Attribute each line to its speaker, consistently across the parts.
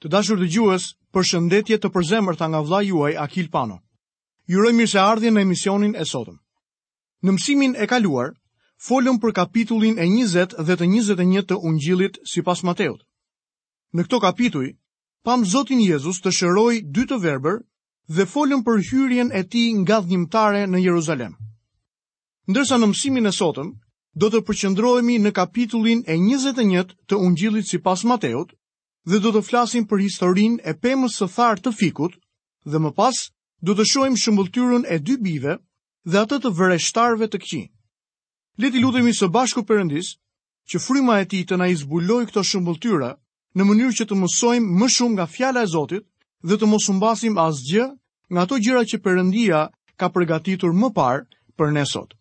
Speaker 1: Të dashur dëgjues, përshëndetje të përzemërta nga vëllai juaj Akil Pano. Ju uroj mirëseardhje në emisionin e sotëm. Në mësimin e kaluar, folëm për kapitullin e 20 dhe të 21 të Ungjillit sipas Mateut. Në këto kapituj, pamë Zotin Jezus të shërojë dy të verbër dhe folëm për hyrjen e tij ngadhënjimtare në Jeruzalem. Ndërsa në mësimin e sotëm, do të përqendrohemi në kapitullin e 21 të Ungjillit sipas Mateut, dhe do të flasim për historinë e pemës së tharë të fikut dhe më pas do të shohim shëmbëlltyrën e dy bijve dhe atë të vreshtarëve të këqij. Le t'i lutemi së bashku Perëndisë që fryma e tij të na i zbulojë këto shëmbëlltyra në mënyrë që të mësojmë më shumë nga fjala e Zotit dhe të mos humbasim asgjë nga ato gjëra që Perëndia ka përgatitur më parë për ne sot.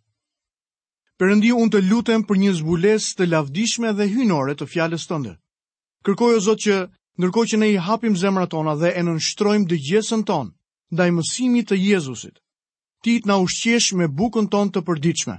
Speaker 1: Perëndi unë të lutem për një zbulesë të lavdishme dhe hyjnore të fjalës tënde. Kërkoj o Zot që ndërkohë që ne i hapim zemrat tona dhe e nënshtrojmë dëgjesën tonë ndaj mësimit të Jezusit, ti të na ushqesh me bukën tonë të përditshme.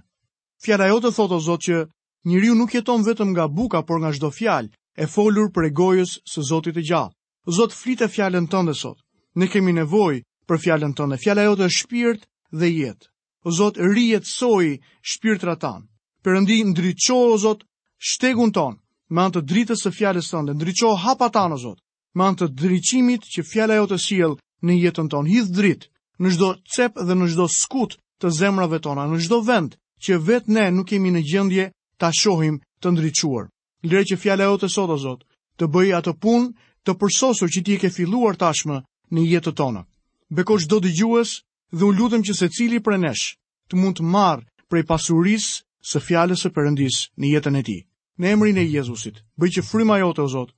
Speaker 1: Fjala jote thotë o Zot që njeriu nuk jeton vetëm nga buka, por nga çdo fjalë e folur prej gojës së Zotit të gjallë. Zot flite fjalën tënde sot. Ne kemi nevojë për fjalën tënde. Fjala jote është shpirt dhe jetë. O Zot, rijetësoji shpirtrat tanë. Perëndi, ndriço, o Zot, shtegun tonë, me anë të dritës së fjalës tënde, ndriço hapat tanë, o Zot, me anë të ndriçimit që fjala jote sjell në jetën tonë. Hidh dritë në çdo cep dhe në çdo skutë të zemrave tona, në çdo vend që vetë ne nuk jemi në gjendje ta shohim të ndriçuar. Lëre që fjala jote sot, o Zot, të bëjë atë punë të përsosur që ti e ke filluar tashmë në jetën tonë. Beko çdo dëgjues, dhe unë lutem që secili prej nesh të mund të marrë prej pasurisë së fjalës së Perëndisë në jetën e tij. Në emrin e Jezusit, bëj që fryma jote o Zot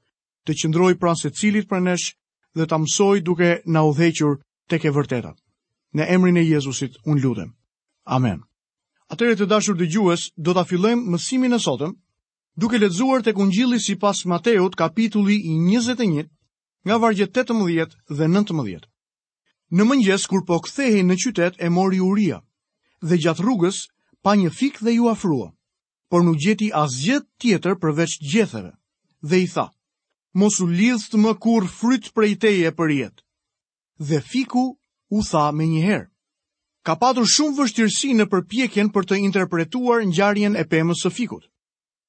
Speaker 1: të qëndrojë pranë secilit prej nesh dhe ta mësojë duke na udhëhequr tek e vërteta. Në emrin e Jezusit unë lutem. Amen. Atëherë të dashur dëgjues, do ta fillojmë mësimin e sotëm duke lexuar tek Ungjilli sipas Mateut, kapitulli i 21, nga vargjet 18 dhe 19. Në mëngjes kur po kthehej në qytet e mori uria dhe gjatë rrugës pa një fik dhe iu afrua, por nuk gjeti asgjë tjetër përveç gjetheve dhe i tha, mos u lidhtë më kurrë fryt prej teje përjetë. Dhe fiku u tha menjëherë. Ka patur shumë vështirësi në përpjekjen për të interpretuar ngjarjen e pemës së fikut.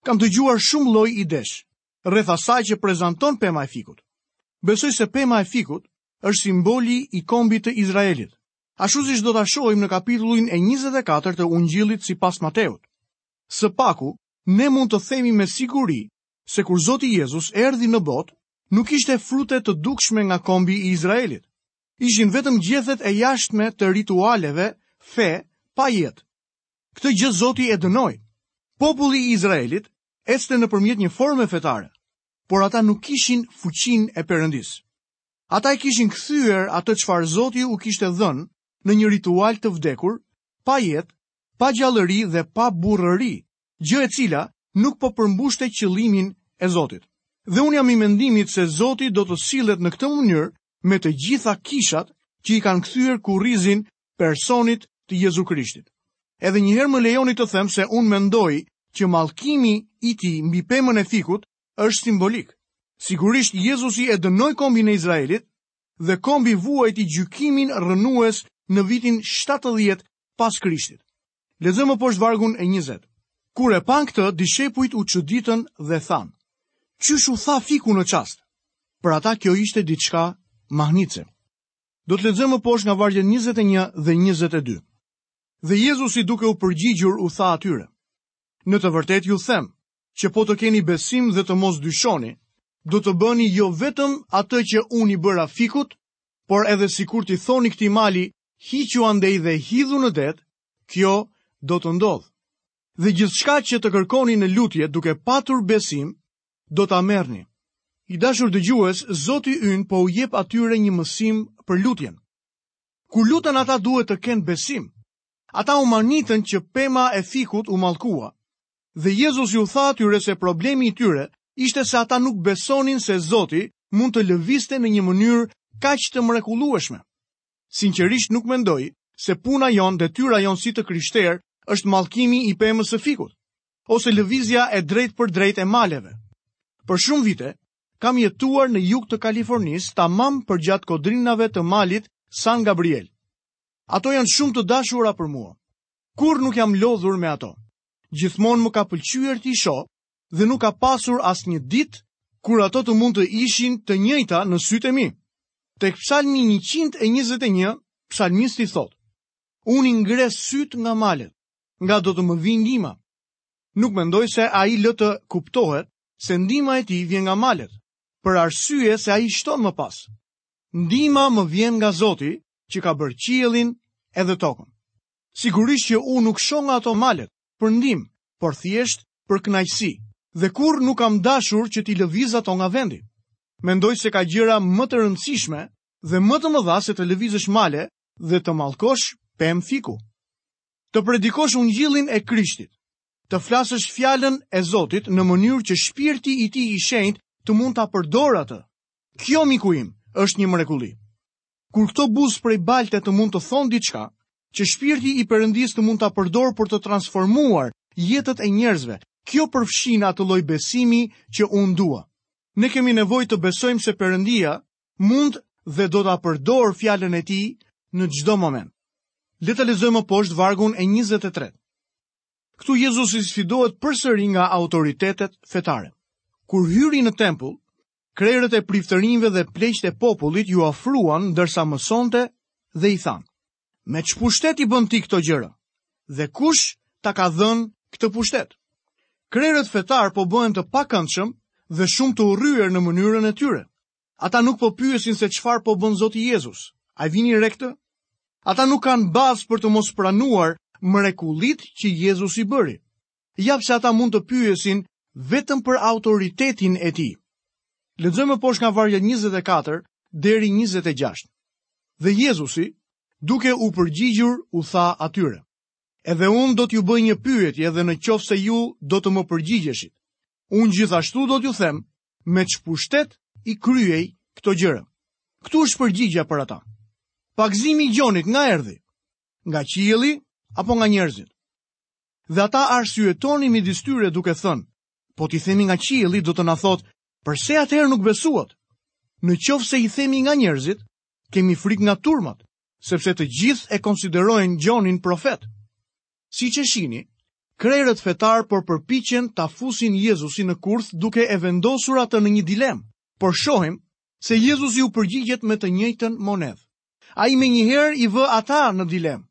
Speaker 1: Kam dëgjuar shumë lloj idesh, rreth asaj që prezanton pema e fikut. Besoj se pema e fikut është simboli i kombit të Izraelit, ashtu siç do ta shohim në kapitullin e 24 të ungjillit sipas Mateut. Së paku, ne mund të themi me siguri se kur Zoti Jezus erdhi në botë, nuk kishte frute të dukshme nga kombi i Izraelit. Ishin vetëm gjethet e jashtme të ritualeve, fe, pa jetë. Këtë gjë Zoti e dënoi. Populli i Izraelit ecte nëpërmjet një forme fetare, por ata nuk kishin fuqinë e Perëndisë. Ata e kishin kthyer atë çfarë Zoti u kishte dhënë në një ritual të vdekur, pa jetë, pa gjallëri dhe pa burrëri, gjë e cila nuk po përmbushte qëllimin e Zotit. Dhe unë jam i mendimit se Zoti do të sillet në këtë mënyrë me të gjitha kishat që i kanë kthyer kurrizin personit të Jezu Krishtit. Edhe njëherë më lejoni të them se unë mendoj që mallkimi i tij mbi pemën e fikut është simbolik. Sigurisht Jezusi e dënoi kombin e Izraelit dhe kombi vuajti gjykimin rrënues në vitin 70 pas Krishtit. Lexojmë më poshtë vargun e 20. Kur e panë këtë, dishepujt u çuditën dhe thanë. Qysh u tha fiku në çast? Për ata kjo ishte diçka mahnitëse. Do të lexojmë më poshtë nga vargjet 21 dhe 22. Dhe Jezusi duke u përgjigjur u tha atyre: Në të vërtetë ju them, që po të keni besim dhe të mos dyshoni, do të bëni jo vetëm atë që unë i bëra fikut, por edhe sikur t'i thoni këtij mali, hiqu andej dhe hidhu në det, kjo do të ndodhë. Dhe gjithçka që të kërkoni në lutje duke patur besim, do ta merrni. I dashur dëgjues, Zoti ynë po u jep atyre një mësim për lutjen. Kur luten ata duhet të kenë besim. Ata u mahnitën që pema e fikut u mallkua. Dhe Jezusi u tha atyre se problemi i tyre ishte se ata nuk besonin se Zoti mund të lëvizte në një mënyrë kaq të mrekullueshme. Sinqerisht nuk mendoj se puna jonë detyra jonë si të krishterë është mallkimi i pemës së fikut. ose lëvizja e drejtpërdrejtë e maleve. Për shumë vite, kam jetuar në jug të Kalifornisë tamam përgjatë kodrinave të malit San Gabriel. Ato janë shumë të dashura për mua. Kurrë nuk jam lodhur me ato. Gjithmonë më ka pëlqyer t'i shoh dhe nuk ka pasur asnjë ditë kur ato të mund të ishin të njëjta në sytë e mi. Tek psalmi 121, psalmisti thotë, unë i ngre sytë nga malet, nga do të më vijë ndihma. Nuk mendoj se ai lë të kuptohet se ndihma e tij vjen nga malet, për arsye se ai shton më pas. Ndihma më vjen nga Zoti që ka bërë qiellin edhe tokën. Sigurisht që unë nuk shoh nga ato malet për ndihmë, por thjesht për kënaqësi dhe kurrë nuk kam dashur që t'i lëviz ato nga vendi. Mendoj se ka gjëra më të rëndësishme dhe më të mëdha se të lëvizësh male dhe të mallkosh pemë fiku. Të predikosh ungjillin e Krishtit. Të flasësh fjalën e Zotit në mënyrë që shpirti i tij i shenjtë të mund ta përdorë atë. Kjo miku im është një mrekulli. Kur këto buzë prej balte të mund të thonë diçka, që shpirti i Perëndisë të mund ta përdorë për të transformuar jetët e njerëzve, kjo përfshin atë lloj besimi që unë dua. Ne kemi nevojë të besojmë se Perëndia mund dhe do ta përdorë fjalën e tij në çdo moment. Le të lexojmë më poshtë vargun e 23. Këtu Jezusi sfidohet përsëri nga autoritetet fetare. Kur hyri në tempull, krerët e priftërinjve dhe pleqtë e popullit iu afruan ndërsa mësonte dhe i thanë: Me ç'pushtet i bën ti këto gjëra? Dhe kush ta ka dhënë këtë pushtet? Krerët fetarë po bëhen të pakëndshëm dhe shumë të urryer në mënyrën e tyre. Ata nuk po pyesin se çfarë po bën Zoti Jezus. A e vini re këtë? Ata nuk kanë bazë për të mos pranuar mrekullitë që Jezusi bëri. ja pse ata mund të pyesin vetëm për autoritetin e tij. Lexojmë më poshtë nga vargjet 24 deri 26. Dhe Jezusi, duke u përgjigjur, u tha atyre: Edhe unë do t'ju bëj një pyetje dhe në qoftë se ju do të më përgjigjeshit. Unë gjithashtu do t'ju them me ç'pushtet i kryej këto gjëra. Këtu është përgjigja për ata. Pagëzimi i Gjonit nga erdhi? Nga qielli apo nga njerëzit? dhe ata arsyetonin midis tyre duke thënë, po t'i themi nga qielli do të na thotë, përse atëherë nuk besuat? Në qoftë se i themi nga njerëzit, kemi frikë nga turmat, sepse të gjithë e konsiderojnë Gjonin profet. Siç e shihni, krerët fetarë po përpiqen ta fusin Jezusin në kurth duke e vendosur atë në një dilemë, por shohim se Jezusi u përgjigjet me të njëjtën monedhë. Ai menjëherë i vë ata në dilemë.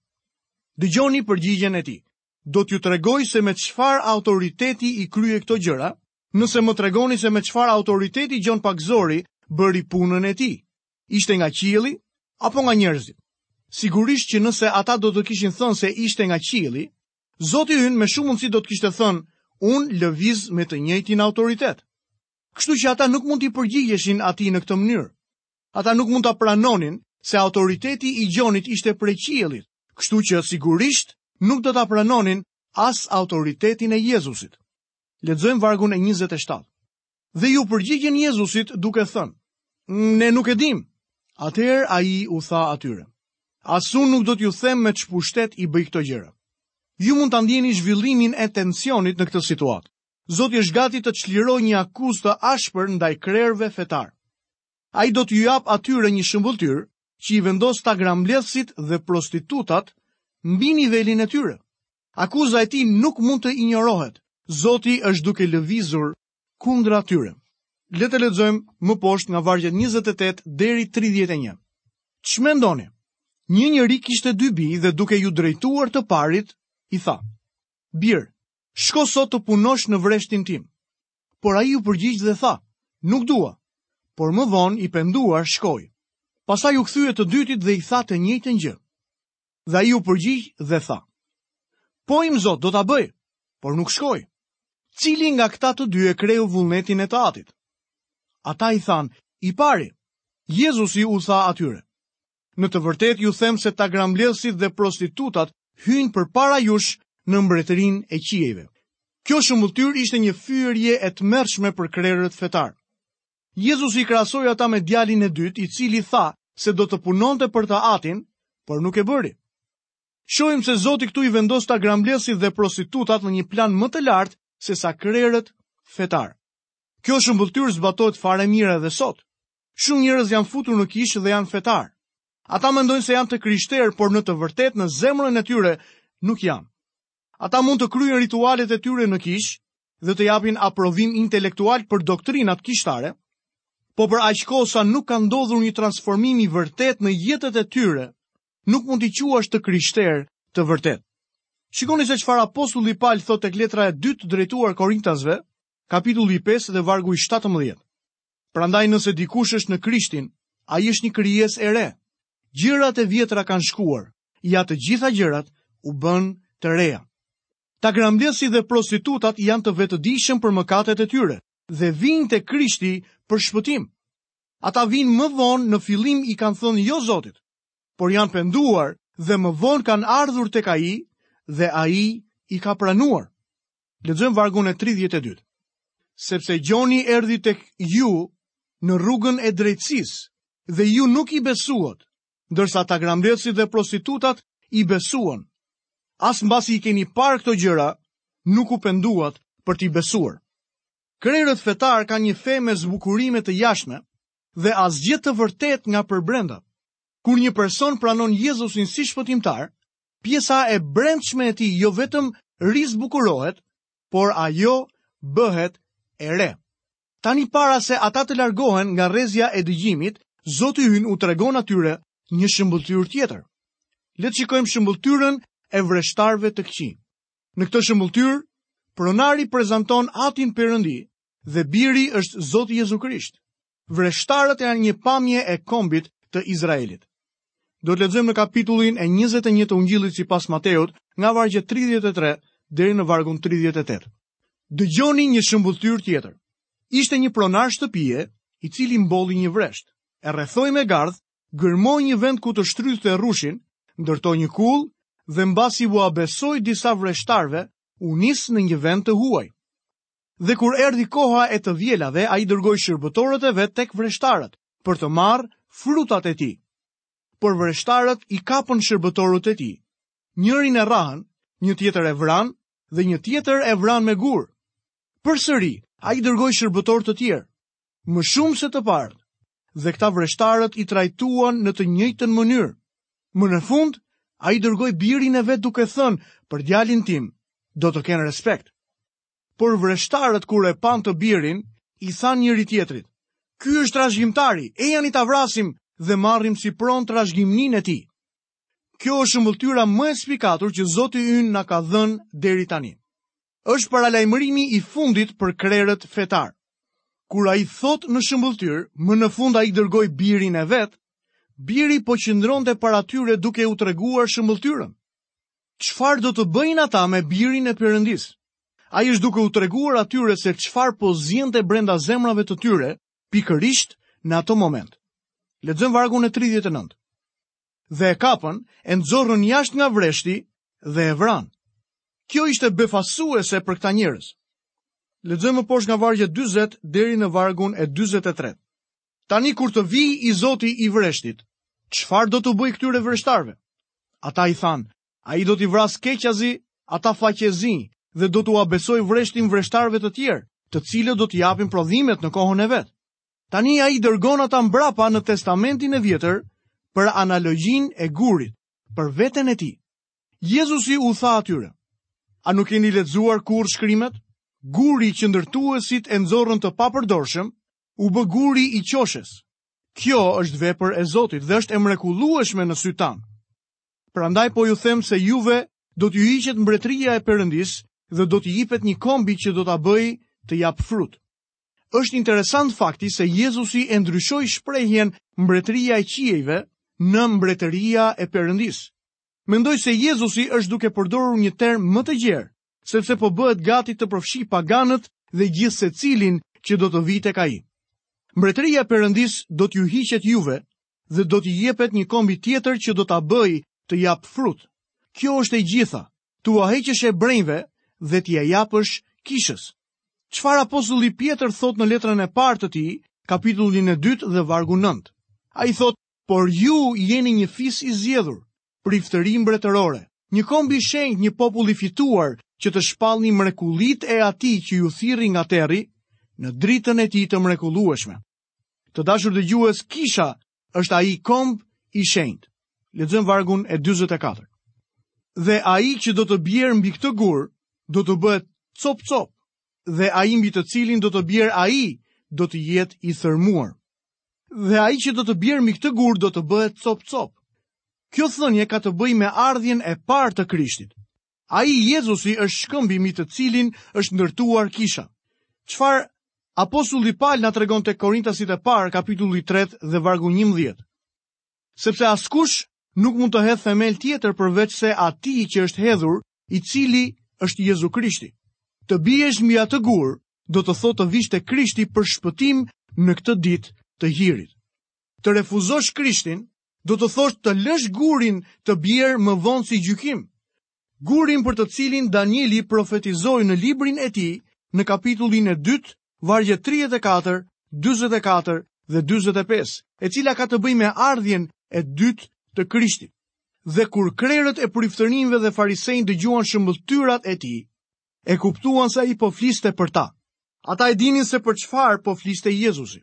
Speaker 1: Dëgjoni përgjigjen e tij. Do t'ju tregoj se me çfarë autoriteti i kryej këto gjëra, nëse më tregoni se me çfarë autoriteti Gjon Pagëzori bëri punën e tij. Ishte nga qielli apo nga njerëzit? Sigurisht që nëse ata do të kishin thënë se ishte nga qielli, Zoti ynë me shumë mundësi do të kishte thënë, unë lëviz me të njëjtin autoritet. Kështu që ata nuk mund t'i përgjigjeshin atij në këtë mënyrë. Ata nuk mund ta pranonin se autoriteti i Gjonit ishte prej qiellit, kështu që sigurisht nuk do ta pranonin as autoritetin e Jezusit. Lexojmë vargun e 27. Dhe iu përgjigjën Jezusit duke thënë: Ne nuk e dimë. Atëherë ai u tha atyre: As unë nuk do t'ju them me ç'pushtet i bëj këto gjëra. Ju mund ta ndjeni zhvillimin e tensionit në këtë situatë. Zoti është gati të çlirojë një akuzë të ashpër ndaj krerëve fetarë. Ai do t'u japë atyre një shëmbëlltyrë që i vendos tagrambledhësit dhe prostitutat mbi nivelin e tyre. Akuza e tij nuk mund të injorohet, Zoti është duke lëvizur kundër tyre. Le të lexojmë më poshtë nga vargjet 28 deri 31. Ç'mendoni? Një njeri kishte dy bij dhe duke iu drejtuar të parit, i tha: Bir, shko sot të punosh në vreshtin tim. por ai u përgjigj dhe tha, nuk dua. Por më vonë i penduar shkoi. Pastaj iu kthye të dytit dhe i tha të njëjtën gjë. Dhe ai u përgjigj dhe tha, po im zot do ta bëj, por nuk shkoi. Cili nga këta të dy e kreu vullnetin e të atit? Ata i thanë, i pari. Jezusi u tha atyre, Në të vërtetë ju them se tagrambledhësit dhe prostitutat hyjnë përpara jush në mbretërinë e qiejve. Kjo shëmbëlltyrë ishte një fyerje e tmerrshme për krerët fetarë. Jezusi i krahasoi ata me djalin e dytë, i cili tha se do të punonte për të atin, por nuk e bëri. Shohim se Zoti këtu i vendos tagrambledhësit dhe prostitutat në një plan më të lartë sesa krerët fetarë. Kjo shëmbëlltyrë zbatohet fare mirë edhe sot. Shumë njerëz janë futur në kishë dhe janë fetarë. Ata mendojnë se janë të krishterë, por në të vërtetë në zemrën e tyre nuk janë. Ata mund të kryejnë ritualet e tyre në kishë dhe të japin aprovim intelektual për doktrinat kishtare, po për aq kohë sa nuk ka ndodhur një transformim i vërtetë në jetët e tyre, nuk mund t'i quash të krishterë të vërtetë. Shikoni se çfarë apostulli Pal thotë tek letra e dytë drejtuar Korintasve, kapitulli 5 dhe vargu i 17. Prandaj nëse dikush është në Krishtin, ai është një krijesë e re. Gjërat e vjetra kanë shkuar, ja të gjitha gjërat u bënë të reja. Tagrambledhësit dhe prostitutat janë të vetëdijshëm për mëkatet e tyre dhe vijnë te Krishti për shpëtim. Ata vijnë më vonë në fillim i kanë thënë jo Zotit, por janë penduar dhe më vonë kanë ardhur tek ai dhe ai i ka pranuar. Lexojmë vargun e 32. Sepse Gjoni erdhi tek ju në rrugën e drejtësisë dhe ju nuk i besuat, ndërsa tagrambledhësit dhe prostitutat i besuan. As mbasi i keni parë këto gjëra, nuk u penduat për t'i besuar. Krerët fetarë kanë një fe me zbukurime të jashtme dhe asgjë të vërtetë nga përbrenda. Kur një person pranon Jezusin si shpëtimtar, pjesa e brendshme e tij jo vetëm rizbukurohet, por ajo bëhet e re. Tani para se ata të largohen nga rrezja e dëgjimit, Zoti ynë u tregon atyre një shëmbëlltyrë tjetër. Le të shikojmë shëmbëlltyrën e vreshtarëve të këqij. Në këtë shëmbëlltyrë, pronari prezanton atin Perëndi dhe biri është Zoti Jezu Krisht. Vreshtarët janë një pamje e kombit të Izraelit. Do të lexojmë në kapitullin e 21 të Ungjillit sipas Mateut, nga vargu 33 deri në vargun 38. Dëgjoni një shëmbëlltyrë tjetër. Ishte një pronar shtëpie, i cili mbolli një vresht. E rrethoi me gardh, gërmoi një vend ku të shtrydhte rrushin, ndërtoi një kullë dhe mbasi ua besoi disa vreshtarëve, u nis në një vend të huaj. Dhe kur erdhi koha e të vjelave, ai dërgoi shërbëtorët e vet tek vreshtarët, për të marrë frutat e tij. Por vreshtarët i kapën shërbëtorët e tij. Njërin e rrahën, një tjetër e vranë dhe një tjetër e vranë me gurë. Përsëri, ai dërgoi shërbëtorë të tjerë. më shumë se të parët, dhe këta vreshtarët i trajtuan në të njëjtën mënyrë. Më në fund, ai dërgoi birin e vet duke thënë për djalin tim, do të kenë respekt. Por vreshtarët kur e panë të birin, i thanë njëri-tjetrit, ky është trashëgimtari, ejani ta vrasim dhe marrim si pronë trashëgiminë e tij. Kjo është shëmbëlltyra më e spikatur që Zoti ynë na ka dhënë deri tani. është paralajmërimi i fundit për krerët fetarë. Kur ai thotë në shëmbëlltyrë, më në fund ai dërgoi birin e vet, biri po qëndronte para tyre duke u treguar shëmbëlltyrën. Çfarë do të bëjnë ata me birin e Perëndisë? Ai është duke u treguar atyre se çfarë po ziente brenda zemrave të tyre, pikërisht në atë moment. Lexojmë vargun e 39. dhe e kapën, e nxorën jashtë nga vreshti dhe e vranë. Kjo ishte befasuese për këta njerëz. Lexojmë më poshtë nga vargu 40 deri në vargun e 43. Tani kur të vijë i zoti i vreshtit, çfarë do t'u bëjë këtyre vreshtarëve? Ata i thanë, ai do t'i vrasë keqazi, ata faqezinj, dhe do t'ua besojë vreshtin vreshtarëve të tjerë, të cilët do t'i japin prodhimet në kohën e vet. Tani ai i dërgon ata mbrapa në Testamentin e Vjetër për analogjinë e gurit, për veten e tij. Jezusi u tha atyre, A nuk keni lexuar kurrë shkrimet? Guri që ndërtuesit e nxorrën të papërdorshëm, u bë guri i qoshes. Kjo është vepër e Zotit dhe është e mrekullueshme në sytë tanë. Prandaj po ju them se juve do t'ju hiqet mbretëria e Perëndisë dhe do t'i jipet një kombi që do ta bëjë të japë frut. Është interesant fakti se Jezusi e ndryshoi shprehjen mbretëria e qiejve në mbretëria e Perëndisë. Mendoj se Jezusi është duke përdorur një term më të gjerë, sepse po bëhet gati të përfshijë paganët dhe gjithsecilin që do të vijë tek ai. Mbretëria e Perëndisë do t'ju hiqet juve dhe do t'i jepet një kombi tjetër që do ta bëjë të japë frut. Kjo është e gjitha. T'ua heqësh hebrenjve dhe t'ia japësh kishës. Çfarë apostulli Pjetër thotë në letrën e parë të tij, kapitullin e dytë dhe vargu 9. Ai thotë, por ju jeni një fis i zgjedhur, priftëri mbretërore, një komb i shenjtë, një popull i fituar, që të shpallni mrekullitë e atij që ju thirri nga terri në dritën e tij të mrekullueshme. Të dashur dëgjues, kisha është ai komb i shenjtë. Lexojmë vargun e 44. Dhe ai që do të bjerë mbi këtë gur, do të bëhet copë-copë, dhe ai mbi të cilin do të bjerë ai, do të jetë i thërrmuar. Dhe ai që do të bjerë mbi këtë gur, do të bëhet copë-copë. Kjo thënie ka të bëjë me ardhjen e parë të Krishtit. Ai Jezusi është shkëmbi mbi të cilin është ndërtuar kisha. Çfarë apostulli Pal na tregon te Korintasit e parë, kapitulli 3 dhe vargu 11. Sepse askush nuk mund të hedhë themel tjetër përveçse atij që është hedhur, i cili është Jezu Krishti. Të biesh mbi atë gur, do të thotë të vish te Krishti për shpëtim në këtë ditë të hirit. Të refuzosh Krishtin, do të thosh të lësh gurin të bjerë më vonë si gjykim. Gurin për të cilin Danieli profetizoi në librin e tij, në kapitullin e 2, vargjet 34, 44 dhe 45, e cila ka të bëjë me ardhjen e dytë të Krishtit. Dhe kur krerët e priftërinjve dhe farisenjtë dëgjuan shëmbëlltyrat e tij, e kuptuan se ai po fliste për ta. Ata e dinin se për çfarë po fliste Jezusi.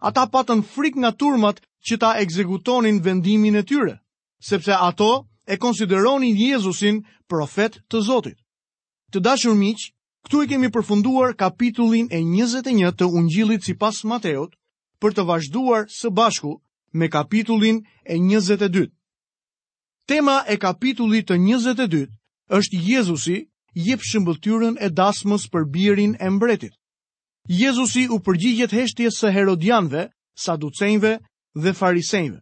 Speaker 1: Ata patën frikë nga turmat që ta ekzekutonin vendimin e tyre, sepse ato e konsideronin Jezusin profet të Zotit. Të dashur miq, këtu e kemi përfunduar kapitullin e 21 të Ungjillit sipas Mateut për të vazhduar së bashku me kapitullin e 22. Tema e kapitullit të 22 është Jezusi jep shëmbëlltyrën e dasmës për birin e mbretit. Jezusi u përgjigjet heshtjes së herodianëve, saducenjve dhe farisenjve.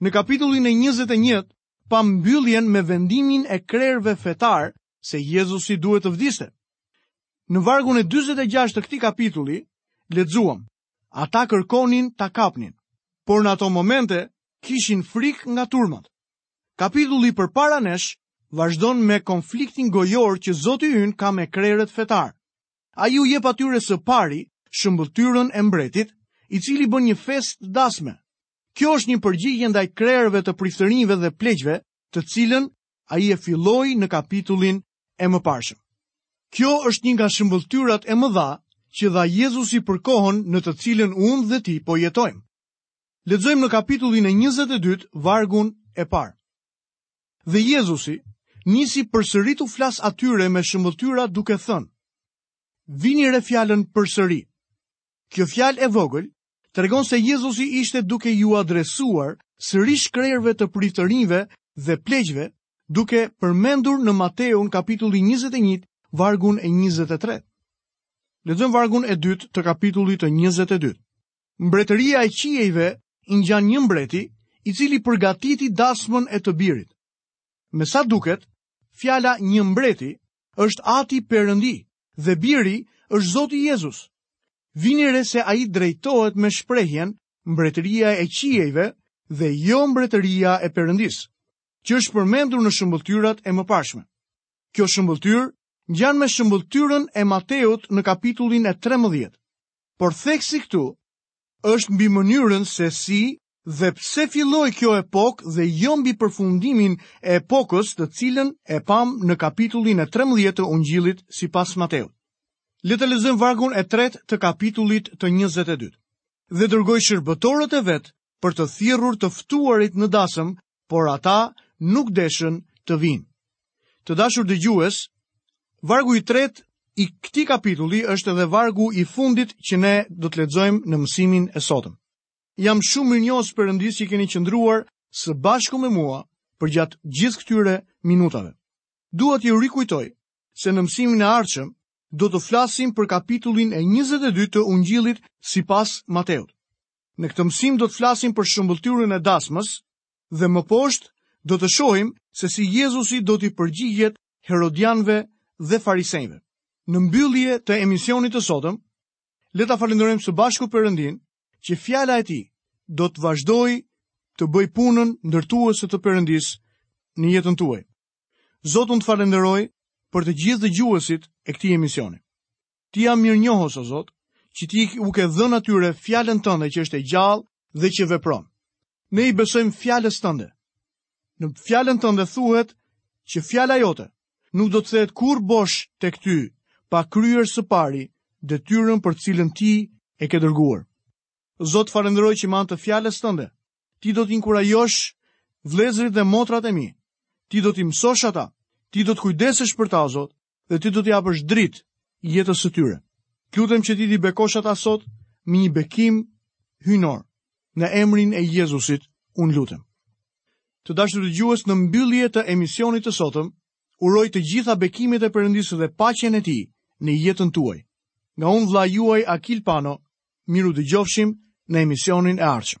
Speaker 1: Në kapitullin e 21 pamë mbylljen me vendimin e krerëve fetarë se Jezusi duhet të vdiste. Në vargun e 46 të këtij kapitulli lexuam: Ata kërkonin ta kapnin, por në ato momente kishin frikë nga turmat. Kapitulli përpara nesh vazhdon me konfliktin gojor që Zoti ynë ka me krerët fetarë. Ai u jep atyre së pari shëmbëlltyrën e mbretit, i cili bën një festë dasme. Kjo është një përgjigje ndaj krerëve të priftërinjve dhe pleqve, të cilën ai e filloi në kapitullin e mëparshëm. Kjo është një nga shëmbëlltyrat e mëdha që dha Jezusi për kohën në të cilën unë dhe ti po jetojmë. Lexojmë në kapitullin e 22, vargun e parë. Dhe Jezusi nisi përsëri t'u flasë atyre me shëmbëlltyra duke thënë, Vini re fjalën përsëri. Kjo fjalë e vogël tregon se Jezusi ishte duke iu adresuar sërish krerëve të priftërinjve dhe pleqve, duke përmendur në Mateun kapitulli 21 vargun e 23. Lexojmë vargun e dytë të kapitullit të 22. Mbretëria e qiejve i ngjan një mbreti, i cili përgatiti dasmën e të birit. Me sa duket, fjala një mbreti është Ati Perëndi dhe biri është Zoti Jezus. Vini re se ai drejtohet me shprehjen mbretëria e qiejve dhe jo mbretëria e Perëndisë, që është përmendur në shëmbëlltyrat e mëparshme. Kjo shëmbëlltyrë ngjan me shëmbëlltyrën e Mateut në kapitullin e 13. Por theksi këtu është mbi mënyrën se si dhe pse filloi kjo epokë dhe jo mbi përfundimin e epokës të cilën e pamë në kapitullin e 13 të Ungjillit sipas Mateut. Le të lexojmë vargun e 3 të kapitullit të 22. Dhe dërgoi shërbëtorët e vet për të thirrur të ftuarit në dasëm por ata nuk deshën të vinë. Të dashur dëgjues, vargu i tretë i këtij kapitulli është edhe vargu i fundit që ne do të lexojmë në mësimin e sotëm. Jam shumë mirënjohës Perëndisë që keni qëndruar së bashku me mua përgjatë gjithë këtyre minutave. Dua t'ju rikujtoj se në mësimin e ardhshëm do të flasim për kapitullin e 22 të Ungjillit sipas Mateut. Në këtë mësim do të flasim për shëmbëlltyrën e dasmës dhe më poshtë do të shohim se si Jezusi do t'u përgjigjet Herodianëve dhe Farisenjve. Në mbyllje të emisionit të sotëm, le ta falenderojmë së bashku Perëndinë që fjala e tij do të vazhdojë të bëjë punën ndërtuese të Perëndisë në jetën tuaj. Zot, unë të falenderoj për të gjithë dëgjuesit e këtij emisioni. Të jam mirënjohës, o Zot, që ti u ke dhënë atyre fjalën tënde që është e gjallë dhe që vepron. Ne i besojmë fjalës tënde. Në fjalën tënde thuhet që fjala jote nuk do të kthehet kurrë bosh tek ty, pa kryer së pari detyrën për të cilën ti e ke dërguar. Zot, të falënderoj që me anë të fjalës tënde. Ti do të inkurajosh vëllezërit dhe motrat e mi. Ti do t'i mësosh ata. Ti do të kujdesesh për ta, Zot, dhe ti do t'i japësh dritë jetës së tyre. Lutem që ti t'i bekosh ata sot me një bekim hyjnor. Në emrin e Jezusit unë lutem. Të dashur dëgjues në mbyllje të emisionit të sotëm, uroj të gjitha bekimet e Perëndisë dhe paqen e Tij në jetën tuaj. Nga unë vëllai juaj Akil Pano, mirudëgjofshim në emisionin e ardhshëm.